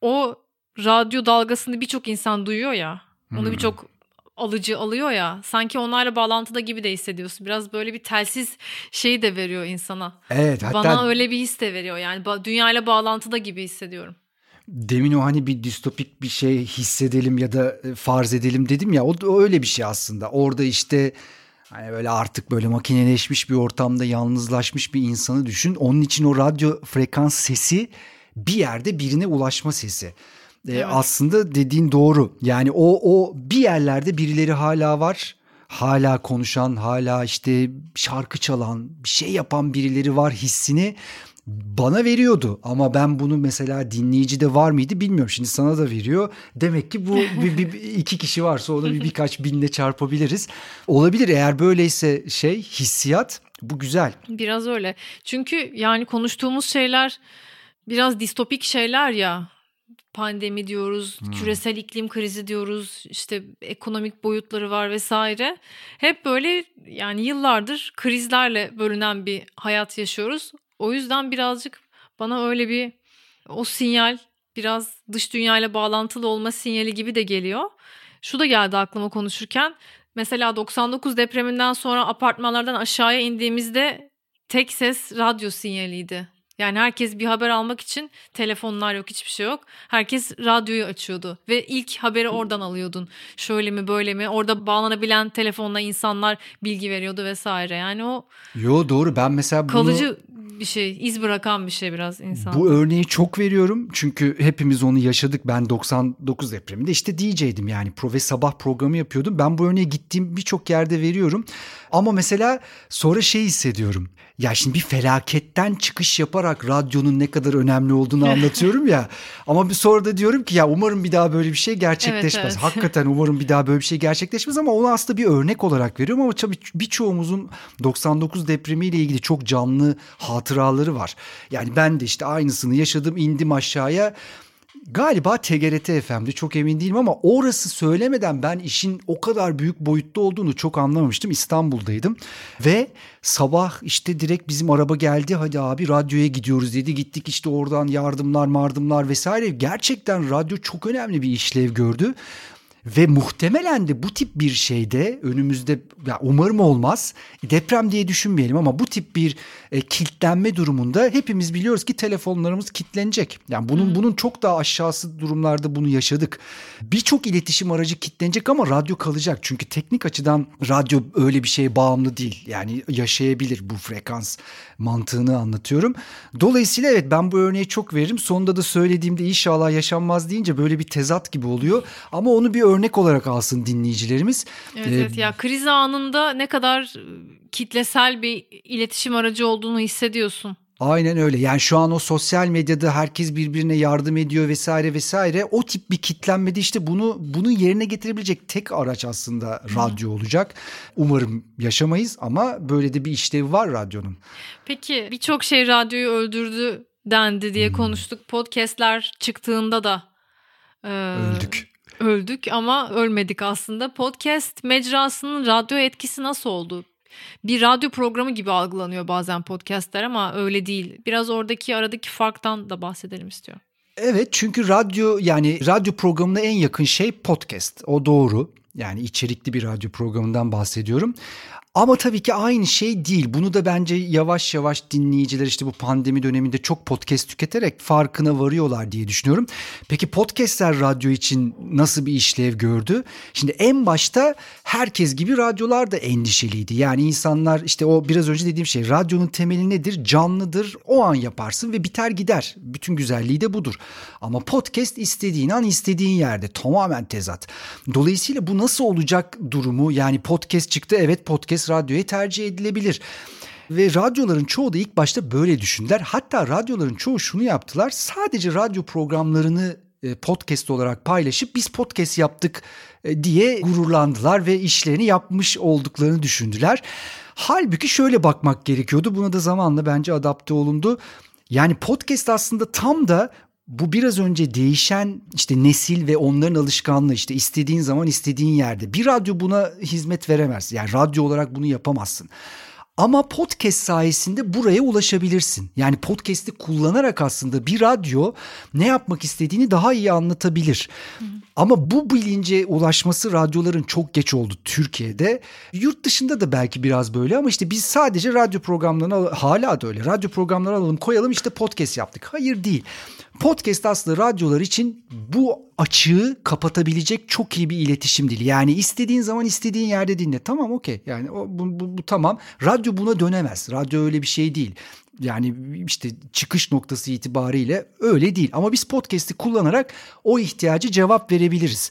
o radyo dalgasını birçok insan duyuyor ya. Onu hmm. birçok alıcı alıyor ya. Sanki onlarla bağlantıda gibi de hissediyorsun. Biraz böyle bir telsiz şeyi de veriyor insana. Evet. Hatta... Bana öyle bir his de veriyor. Yani dünyayla bağlantıda gibi hissediyorum. Demin o hani bir distopik bir şey hissedelim ya da e, farz edelim dedim ya o, o öyle bir şey aslında. Orada işte Hani böyle artık böyle makineleşmiş bir ortamda yalnızlaşmış bir insanı düşün. Onun için o radyo frekans sesi bir yerde birine ulaşma sesi. Ee, evet. Aslında dediğin doğru. Yani o o bir yerlerde birileri hala var. Hala konuşan, hala işte şarkı çalan, bir şey yapan birileri var hissini bana veriyordu ama ben bunu mesela dinleyici de var mıydı bilmiyorum. Şimdi sana da veriyor. Demek ki bu bir, bir, iki kişi varsa onu bir birkaç binle çarpabiliriz. Olabilir eğer böyleyse şey hissiyat bu güzel. Biraz öyle. Çünkü yani konuştuğumuz şeyler biraz distopik şeyler ya. Pandemi diyoruz, hmm. küresel iklim krizi diyoruz, işte ekonomik boyutları var vesaire. Hep böyle yani yıllardır krizlerle bölünen bir hayat yaşıyoruz. O yüzden birazcık bana öyle bir o sinyal biraz dış dünyayla bağlantılı olma sinyali gibi de geliyor. Şu da geldi aklıma konuşurken. Mesela 99 depreminden sonra apartmanlardan aşağıya indiğimizde tek ses radyo sinyaliydi. Yani herkes bir haber almak için telefonlar yok hiçbir şey yok. Herkes radyoyu açıyordu ve ilk haberi oradan alıyordun. Şöyle mi böyle mi orada bağlanabilen telefonla insanlar bilgi veriyordu vesaire. Yani o Yo doğru ben mesela bunu kalıcı bir şey, iz bırakan bir şey biraz insan. Bu örneği çok veriyorum çünkü hepimiz onu yaşadık. Ben 99 depreminde işte DJ'dim yani pro ve sabah programı yapıyordum. Ben bu örneği gittiğim birçok yerde veriyorum. Ama mesela sonra şey hissediyorum. Ya şimdi bir felaketten çıkış yaparak radyonun ne kadar önemli olduğunu anlatıyorum ya. Ama bir sonra da diyorum ki ya umarım bir daha böyle bir şey gerçekleşmez. Evet, evet. Hakikaten umarım bir daha böyle bir şey gerçekleşmez ama onu aslında bir örnek olarak veriyorum ama tabii birçoğumuzun 99 depremiyle ilgili çok canlı hatıraları var. Yani ben de işte aynısını yaşadım indim aşağıya Galiba TGRT FM'de çok emin değilim ama orası söylemeden ben işin o kadar büyük boyutta olduğunu çok anlamamıştım. İstanbul'daydım ve sabah işte direkt bizim araba geldi hadi abi radyoya gidiyoruz dedi. Gittik işte oradan yardımlar mardımlar vesaire. Gerçekten radyo çok önemli bir işlev gördü. Ve muhtemelen de bu tip bir şeyde önümüzde ya umarım olmaz deprem diye düşünmeyelim ama bu tip bir e, kilitlenme durumunda hepimiz biliyoruz ki telefonlarımız kilitlenecek. Yani bunun hmm. bunun çok daha aşağısı durumlarda bunu yaşadık. Birçok iletişim aracı kilitlenecek ama radyo kalacak. Çünkü teknik açıdan radyo öyle bir şeye bağımlı değil. Yani yaşayabilir bu frekans mantığını anlatıyorum. Dolayısıyla evet ben bu örneği çok veririm. Sonunda da söylediğimde inşallah yaşanmaz deyince böyle bir tezat gibi oluyor. Ama onu bir örnek olarak alsın dinleyicilerimiz. Evet, ee, evet ya kriz anında ne kadar e, kitlesel bir iletişim aracı olduğunu hissediyorsun. Aynen öyle. Yani şu an o sosyal medyada herkes birbirine yardım ediyor vesaire vesaire. O tip bir kitlenmede işte bunu bunu yerine getirebilecek tek araç aslında radyo olacak. Umarım yaşamayız ama böyle de bir işlevi var radyonun. Peki birçok şey radyoyu öldürdü dendi diye hmm. konuştuk. Podcast'ler çıktığında da e, öldük öldük ama ölmedik aslında. Podcast mecrasının radyo etkisi nasıl oldu? Bir radyo programı gibi algılanıyor bazen podcastler ama öyle değil. Biraz oradaki aradaki farktan da bahsedelim istiyorum. Evet çünkü radyo yani radyo programına en yakın şey podcast. O doğru. Yani içerikli bir radyo programından bahsediyorum. Ama tabii ki aynı şey değil. Bunu da bence yavaş yavaş dinleyiciler işte bu pandemi döneminde çok podcast tüketerek farkına varıyorlar diye düşünüyorum. Peki podcastler radyo için nasıl bir işlev gördü? Şimdi en başta herkes gibi radyolar da endişeliydi. Yani insanlar işte o biraz önce dediğim şey radyonun temeli nedir? Canlıdır. O an yaparsın ve biter gider. Bütün güzelliği de budur. Ama podcast istediğin an istediğin yerde tamamen tezat. Dolayısıyla bu nasıl olacak durumu yani podcast çıktı evet podcast radyoya tercih edilebilir. Ve radyoların çoğu da ilk başta böyle düşündüler. Hatta radyoların çoğu şunu yaptılar. Sadece radyo programlarını e, podcast olarak paylaşıp biz podcast yaptık e, diye gururlandılar ve işlerini yapmış olduklarını düşündüler. Halbuki şöyle bakmak gerekiyordu. Buna da zamanla bence adapte olundu. Yani podcast aslında tam da bu biraz önce değişen işte nesil ve onların alışkanlığı işte istediğin zaman istediğin yerde. Bir radyo buna hizmet veremez. Yani radyo olarak bunu yapamazsın. Ama podcast sayesinde buraya ulaşabilirsin. Yani podcast'i kullanarak aslında bir radyo ne yapmak istediğini daha iyi anlatabilir. Hı. Ama bu bilince ulaşması radyoların çok geç oldu Türkiye'de. Yurt dışında da belki biraz böyle ama işte biz sadece radyo programlarını hala da öyle. Radyo programları alalım koyalım işte podcast yaptık. Hayır değil. Podcast aslında radyolar için bu açığı kapatabilecek çok iyi bir iletişim dili. Yani istediğin zaman istediğin yerde dinle. Tamam okey yani o, bu, bu, bu tamam. Radyo buna dönemez. Radyo öyle bir şey değil. Yani işte çıkış noktası itibariyle öyle değil. Ama biz podcast'i kullanarak o ihtiyacı cevap verebiliriz.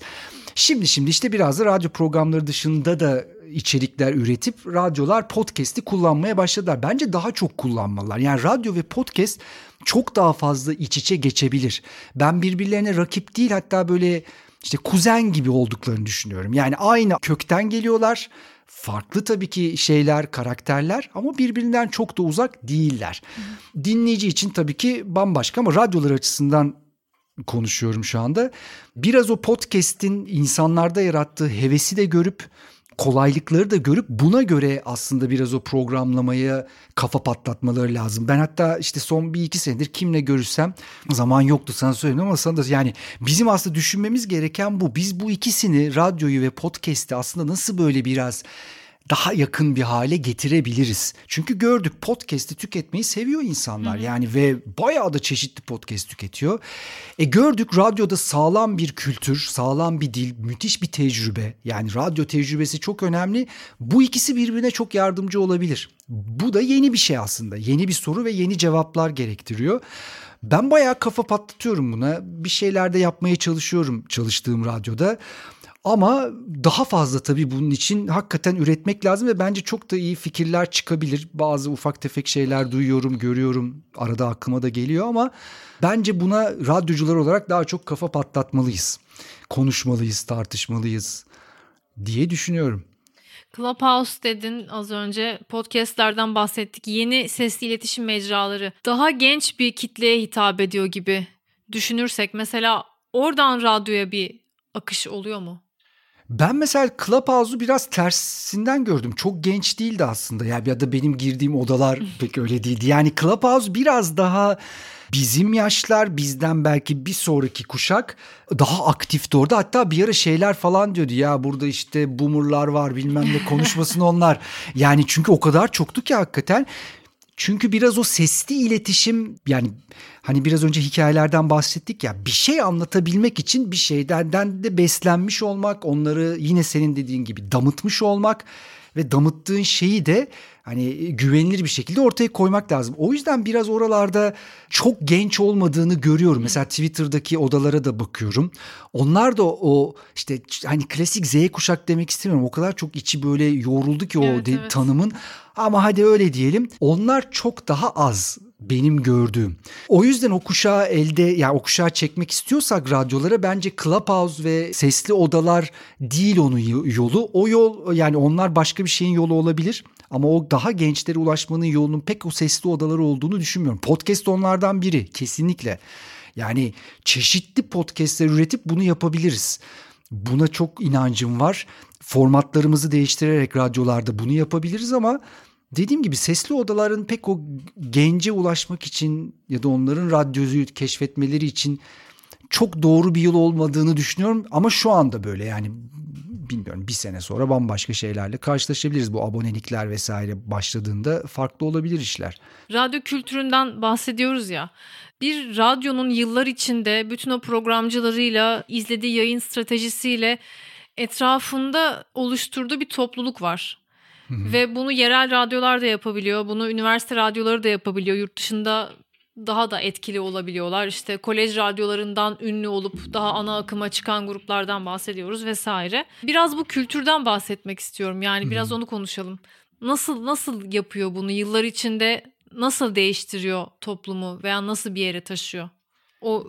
Şimdi şimdi işte biraz da radyo programları dışında da içerikler üretip radyolar podcast'i kullanmaya başladılar. Bence daha çok kullanmalılar. Yani radyo ve podcast çok daha fazla iç içe geçebilir. Ben birbirlerine rakip değil hatta böyle işte kuzen gibi olduklarını düşünüyorum. Yani aynı kökten geliyorlar. Farklı tabii ki şeyler, karakterler ama birbirinden çok da uzak değiller. Dinleyici için tabii ki bambaşka ama radyolar açısından konuşuyorum şu anda. Biraz o podcast'in insanlarda yarattığı hevesi de görüp kolaylıkları da görüp buna göre aslında biraz o programlamaya kafa patlatmaları lazım. Ben hatta işte son bir iki senedir kimle görüşsem zaman yoktu sana söyleyeyim ama sana da yani bizim aslında düşünmemiz gereken bu. Biz bu ikisini radyoyu ve podcast'i aslında nasıl böyle biraz daha yakın bir hale getirebiliriz. Çünkü gördük podcast'i tüketmeyi seviyor insanlar. Hı-hı. Yani ve bayağı da çeşitli podcast tüketiyor. E gördük radyoda sağlam bir kültür, sağlam bir dil, müthiş bir tecrübe. Yani radyo tecrübesi çok önemli. Bu ikisi birbirine çok yardımcı olabilir. Bu da yeni bir şey aslında. Yeni bir soru ve yeni cevaplar gerektiriyor. Ben bayağı kafa patlatıyorum buna. Bir şeyler de yapmaya çalışıyorum çalıştığım radyoda. Ama daha fazla tabii bunun için hakikaten üretmek lazım ve bence çok da iyi fikirler çıkabilir. Bazı ufak tefek şeyler duyuyorum, görüyorum. Arada aklıma da geliyor ama bence buna radyocular olarak daha çok kafa patlatmalıyız. Konuşmalıyız, tartışmalıyız diye düşünüyorum. Clubhouse dedin az önce podcastlerden bahsettik. Yeni sesli iletişim mecraları daha genç bir kitleye hitap ediyor gibi düşünürsek mesela oradan radyoya bir akış oluyor mu? Ben mesela Clubhouse'u biraz tersinden gördüm. Çok genç değildi aslında. Yani ya da benim girdiğim odalar pek öyle değildi. Yani Clubhouse biraz daha bizim yaşlar bizden belki bir sonraki kuşak daha aktifti orada. Hatta bir ara şeyler falan diyordu ya burada işte boomerlar var bilmem ne konuşmasın onlar. Yani çünkü o kadar çoktu ki hakikaten çünkü biraz o sesli iletişim yani hani biraz önce hikayelerden bahsettik ya bir şey anlatabilmek için bir şeyden de beslenmiş olmak onları yine senin dediğin gibi damıtmış olmak ve damıttığın şeyi de hani güvenilir bir şekilde ortaya koymak lazım. O yüzden biraz oralarda çok genç olmadığını görüyorum. Mesela Twitter'daki odalara da bakıyorum. Onlar da o işte hani klasik Z kuşak demek istemiyorum. O kadar çok içi böyle yoğruldu ki o evet, de, evet. tanımın. Ama hadi öyle diyelim. Onlar çok daha az benim gördüğüm. O yüzden o kuşağı elde yani o kuşağı çekmek istiyorsak radyolara bence Clubhouse ve sesli odalar değil onun yolu. O yol yani onlar başka bir şeyin yolu olabilir. Ama o daha gençlere ulaşmanın yolunun pek o sesli odaları olduğunu düşünmüyorum. Podcast onlardan biri kesinlikle. Yani çeşitli podcastler üretip bunu yapabiliriz. Buna çok inancım var. Formatlarımızı değiştirerek radyolarda bunu yapabiliriz ama dediğim gibi sesli odaların pek o gence ulaşmak için ya da onların radyoyu keşfetmeleri için çok doğru bir yol olmadığını düşünüyorum ama şu anda böyle yani bilmiyorum bir sene sonra bambaşka şeylerle karşılaşabiliriz. Bu abonelikler vesaire başladığında farklı olabilir işler. Radyo kültüründen bahsediyoruz ya. Bir radyonun yıllar içinde bütün o programcılarıyla, izlediği yayın stratejisiyle etrafında oluşturduğu bir topluluk var. Ve bunu yerel radyolar da yapabiliyor. Bunu üniversite radyoları da yapabiliyor. Yurt dışında daha da etkili olabiliyorlar. İşte kolej radyolarından ünlü olup daha ana akıma çıkan gruplardan bahsediyoruz vesaire. Biraz bu kültürden bahsetmek istiyorum. Yani biraz onu konuşalım. Nasıl nasıl yapıyor bunu? Yıllar içinde nasıl değiştiriyor toplumu veya nasıl bir yere taşıyor? O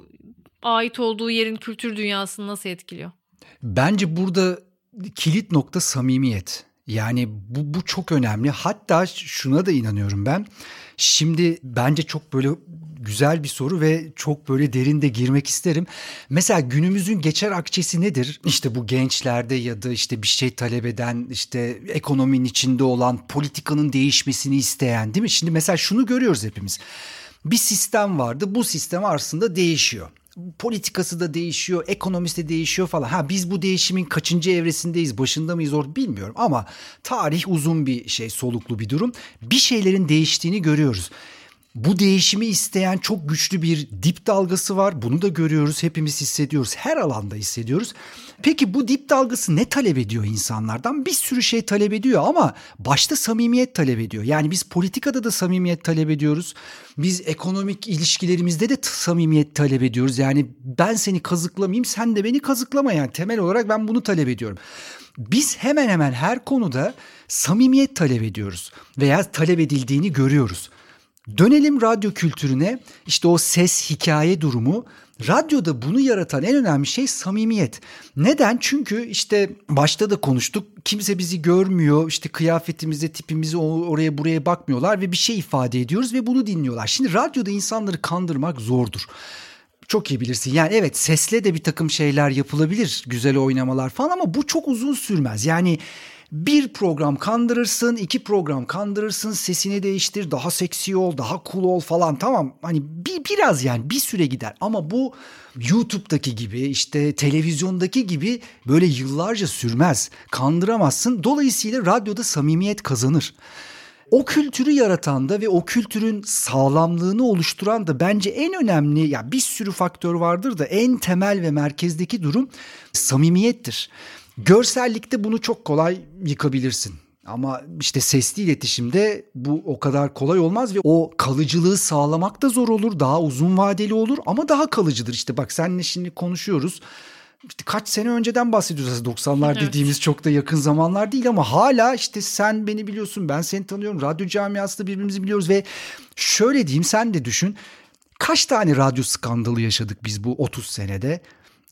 ait olduğu yerin kültür dünyasını nasıl etkiliyor? Bence burada kilit nokta samimiyet. Yani bu, bu çok önemli. Hatta şuna da inanıyorum ben. Şimdi bence çok böyle güzel bir soru ve çok böyle derinde girmek isterim. Mesela günümüzün geçer akçesi nedir? İşte bu gençlerde ya da işte bir şey talep eden, işte ekonominin içinde olan, politikanın değişmesini isteyen değil mi? Şimdi mesela şunu görüyoruz hepimiz. Bir sistem vardı. Bu sistem aslında değişiyor politikası da değişiyor, ekonomisi de değişiyor falan. Ha biz bu değişimin kaçıncı evresindeyiz, başında mıyız or bilmiyorum ama tarih uzun bir şey, soluklu bir durum. Bir şeylerin değiştiğini görüyoruz. Bu değişimi isteyen çok güçlü bir dip dalgası var. Bunu da görüyoruz, hepimiz hissediyoruz. Her alanda hissediyoruz. Peki bu dip dalgası ne talep ediyor insanlardan? Bir sürü şey talep ediyor ama başta samimiyet talep ediyor. Yani biz politikada da samimiyet talep ediyoruz. Biz ekonomik ilişkilerimizde de samimiyet talep ediyoruz. Yani ben seni kazıklamayayım, sen de beni kazıklama yani temel olarak ben bunu talep ediyorum. Biz hemen hemen her konuda samimiyet talep ediyoruz veya talep edildiğini görüyoruz. Dönelim radyo kültürüne. İşte o ses hikaye durumu Radyoda bunu yaratan en önemli şey samimiyet. Neden? Çünkü işte başta da konuştuk. Kimse bizi görmüyor. İşte kıyafetimize, tipimize oraya buraya bakmıyorlar ve bir şey ifade ediyoruz ve bunu dinliyorlar. Şimdi radyoda insanları kandırmak zordur. Çok iyi bilirsin. Yani evet sesle de bir takım şeyler yapılabilir. Güzel oynamalar falan ama bu çok uzun sürmez. Yani bir program kandırırsın, iki program kandırırsın, sesini değiştir, daha seksi ol, daha cool ol falan tamam. Hani bir, biraz yani bir süre gider ama bu YouTube'daki gibi işte televizyondaki gibi böyle yıllarca sürmez. Kandıramazsın. Dolayısıyla radyoda samimiyet kazanır. O kültürü yaratan da ve o kültürün sağlamlığını oluşturan da bence en önemli ya bir sürü faktör vardır da en temel ve merkezdeki durum samimiyettir. Görsellikte bunu çok kolay yıkabilirsin. Ama işte sesli iletişimde bu o kadar kolay olmaz ve o kalıcılığı sağlamak da zor olur. Daha uzun vadeli olur ama daha kalıcıdır. İşte bak seninle şimdi konuşuyoruz. İşte kaç sene önceden bahsediyoruz. 90'lar evet. dediğimiz çok da yakın zamanlar değil ama hala işte sen beni biliyorsun ben seni tanıyorum. Radyo camiasında birbirimizi biliyoruz ve şöyle diyeyim sen de düşün. Kaç tane radyo skandalı yaşadık biz bu 30 senede?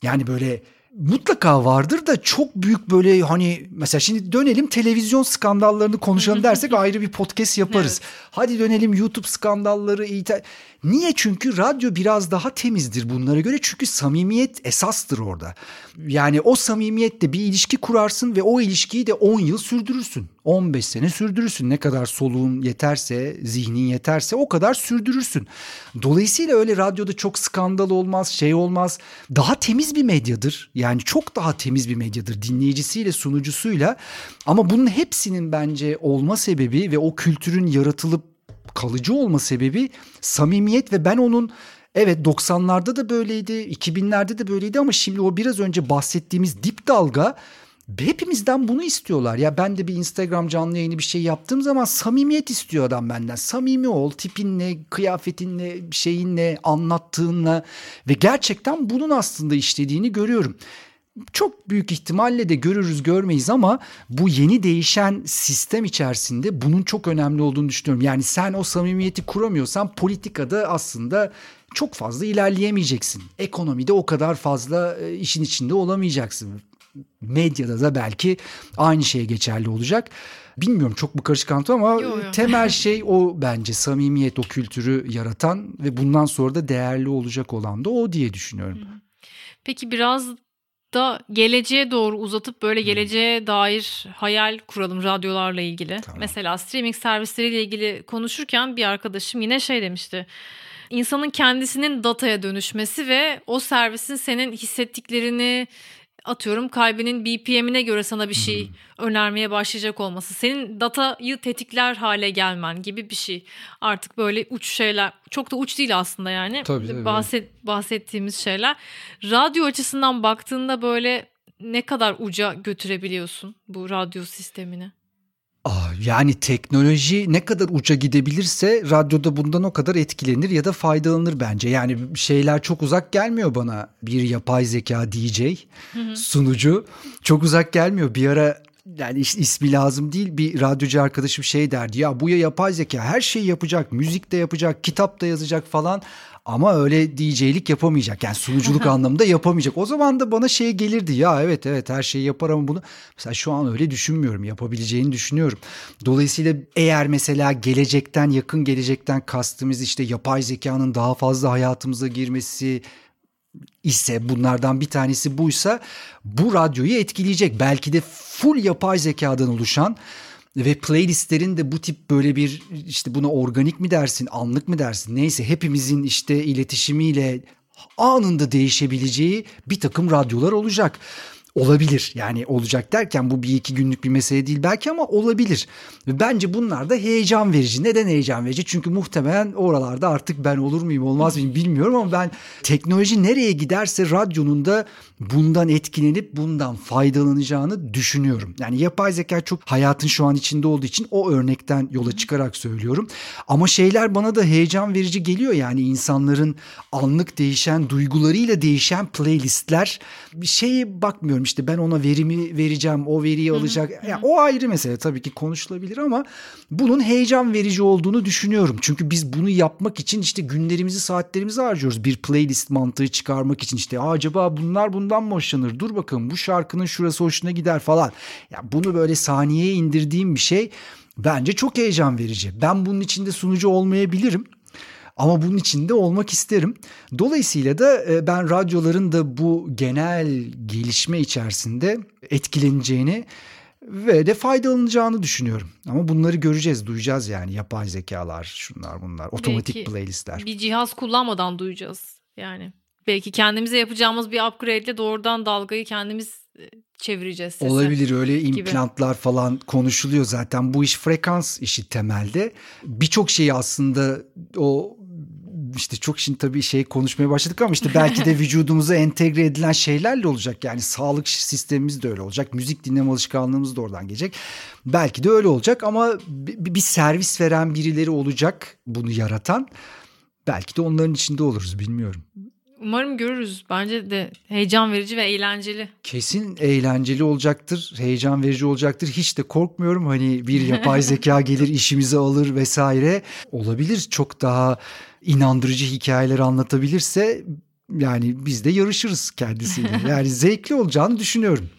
Yani böyle mutlaka vardır da çok büyük böyle hani mesela şimdi dönelim televizyon skandallarını konuşalım dersek ayrı bir podcast yaparız. Evet. Hadi dönelim YouTube skandalları. Niye? Çünkü radyo biraz daha temizdir bunlara göre. Çünkü samimiyet esastır orada. Yani o samimiyetle bir ilişki kurarsın ve o ilişkiyi de 10 yıl sürdürürsün. 15 sene sürdürürsün. Ne kadar soluğun yeterse, zihnin yeterse o kadar sürdürürsün. Dolayısıyla öyle radyoda çok skandal olmaz, şey olmaz. Daha temiz bir medyadır. Yani çok daha temiz bir medyadır dinleyicisiyle, sunucusuyla. Ama bunun hepsinin bence olma sebebi ve o kültürün yaratılıp kalıcı olma sebebi samimiyet ve ben onun evet 90'larda da böyleydi, 2000'lerde de böyleydi ama şimdi o biraz önce bahsettiğimiz dip dalga hepimizden bunu istiyorlar. Ya ben de bir Instagram canlı yayını bir şey yaptığım zaman samimiyet istiyor adam benden. Samimi ol, tipinle, kıyafetinle, şeyinle, anlattığınla ve gerçekten bunun aslında işlediğini görüyorum çok büyük ihtimalle de görürüz görmeyiz ama bu yeni değişen sistem içerisinde bunun çok önemli olduğunu düşünüyorum. Yani sen o samimiyeti kuramıyorsan politikada aslında çok fazla ilerleyemeyeceksin. Ekonomide o kadar fazla e, işin içinde olamayacaksın. Medyada da belki aynı şey geçerli olacak. Bilmiyorum çok mu karışık anlattım ama yo, yo. temel şey o bence samimiyet o kültürü yaratan ve bundan sonra da değerli olacak olan da o diye düşünüyorum. Peki biraz da geleceğe doğru uzatıp böyle geleceğe dair hayal kuralım radyolarla ilgili. Tamam. Mesela streaming servisleriyle ilgili konuşurken bir arkadaşım yine şey demişti. İnsanın kendisinin dataya dönüşmesi ve o servisin senin hissettiklerini atıyorum kalbinin BPM'ine göre sana bir şey hmm. önermeye başlayacak olması. Senin datayı tetikler hale gelmen gibi bir şey. Artık böyle uç şeyler çok da uç değil aslında yani. Tabii, tabii. Bahset, bahsettiğimiz şeyler. Radyo açısından baktığında böyle ne kadar uca götürebiliyorsun bu radyo sistemini? Yani teknoloji ne kadar uca gidebilirse radyoda bundan o kadar etkilenir ya da faydalanır bence. Yani şeyler çok uzak gelmiyor bana. Bir yapay zeka DJ, sunucu çok uzak gelmiyor. Bir ara yani ismi lazım değil bir radyocu arkadaşım şey derdi ya bu ya yapay zeka her şeyi yapacak müzik de yapacak kitap da yazacak falan ama öyle DJ'lik yapamayacak. Yani sunuculuk anlamında yapamayacak. O zaman da bana şey gelirdi ya evet evet her şeyi yapar ama bunu mesela şu an öyle düşünmüyorum. Yapabileceğini düşünüyorum. Dolayısıyla eğer mesela gelecekten yakın gelecekten kastımız işte yapay zekanın daha fazla hayatımıza girmesi ise bunlardan bir tanesi buysa bu radyoyu etkileyecek. Belki de full yapay zekadan oluşan ve playlistlerin de bu tip böyle bir işte buna organik mi dersin, anlık mı dersin? Neyse hepimizin işte iletişimiyle anında değişebileceği bir takım radyolar olacak olabilir. Yani olacak derken bu bir iki günlük bir mesele değil belki ama olabilir. Ve bence bunlar da heyecan verici. Neden heyecan verici? Çünkü muhtemelen oralarda artık ben olur muyum olmaz mıyım bilmiyorum ama ben teknoloji nereye giderse radyonun da bundan etkilenip bundan faydalanacağını düşünüyorum. Yani yapay zeka çok hayatın şu an içinde olduğu için o örnekten yola çıkarak söylüyorum. Ama şeyler bana da heyecan verici geliyor yani insanların anlık değişen duygularıyla değişen playlistler bir şeye bakmıyorum işte ben ona verimi vereceğim o veriyi alacak. Yani o ayrı mesele tabii ki konuşulabilir ama bunun heyecan verici olduğunu düşünüyorum. Çünkü biz bunu yapmak için işte günlerimizi saatlerimizi harcıyoruz bir playlist mantığı çıkarmak için işte acaba bunlar bundan mı hoşlanır? Dur bakalım bu şarkının şurası hoşuna gider falan. Ya bunu böyle saniyeye indirdiğim bir şey bence çok heyecan verici. Ben bunun içinde sunucu olmayabilirim. Ama bunun içinde olmak isterim. Dolayısıyla da e, ben radyoların da bu genel gelişme içerisinde etkileneceğini ve de faydalanacağını düşünüyorum. Ama bunları göreceğiz, duyacağız yani yapay zekalar, şunlar bunlar, otomatik Belki playlistler. Bir cihaz kullanmadan duyacağız yani. Belki kendimize yapacağımız bir upgrade ile doğrudan dalgayı kendimiz e, çevireceğiz sese. Olabilir öyle implantlar gibi. falan konuşuluyor zaten bu iş frekans işi temelde. Birçok şeyi aslında o işte çok şimdi tabii şey konuşmaya başladık ama işte belki de vücudumuza entegre edilen şeylerle olacak. Yani sağlık sistemimiz de öyle olacak. Müzik dinleme alışkanlığımız da oradan gelecek. Belki de öyle olacak ama bir servis veren birileri olacak bunu yaratan. Belki de onların içinde oluruz bilmiyorum. Umarım görürüz. Bence de heyecan verici ve eğlenceli. Kesin eğlenceli olacaktır. Heyecan verici olacaktır. Hiç de korkmuyorum. Hani bir yapay zeka gelir işimizi alır vesaire. Olabilir. Çok daha inandırıcı hikayeler anlatabilirse yani biz de yarışırız kendisiyle. Yani zevkli olacağını düşünüyorum.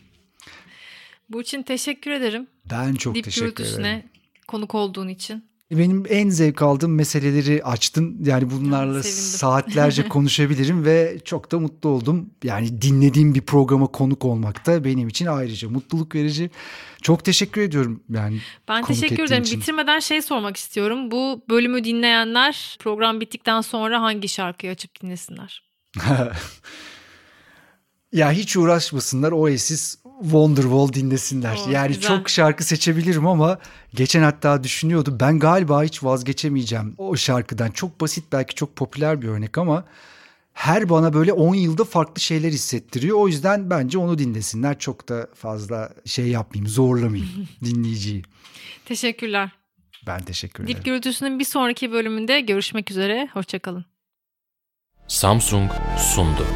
Bu için teşekkür ederim. Ben çok Dip teşekkür ederim. konuk olduğun için. Benim en zevk aldığım meseleleri açtın. Yani bunlarla saatlerce konuşabilirim ve çok da mutlu oldum. Yani dinlediğim bir programa konuk olmak da benim için ayrıca mutluluk verici. Çok teşekkür ediyorum yani. Ben teşekkür ederim. Için. Bitirmeden şey sormak istiyorum. Bu bölümü dinleyenler program bittikten sonra hangi şarkıyı açıp dinlesinler? ya hiç uğraşmasınlar Oasis Wonderwall dinlesinler. Oh, yani güzel. çok şarkı seçebilirim ama geçen hatta düşünüyordu. Ben galiba hiç vazgeçemeyeceğim o şarkıdan. Çok basit belki çok popüler bir örnek ama her bana böyle 10 yılda farklı şeyler hissettiriyor. O yüzden bence onu dinlesinler. Çok da fazla şey yapmayayım, zorlamayayım dinleyiciyi. Teşekkürler. Ben teşekkür ederim. Dip Gürültüsü'nün bir sonraki bölümünde görüşmek üzere. Hoşçakalın. Samsung sundu.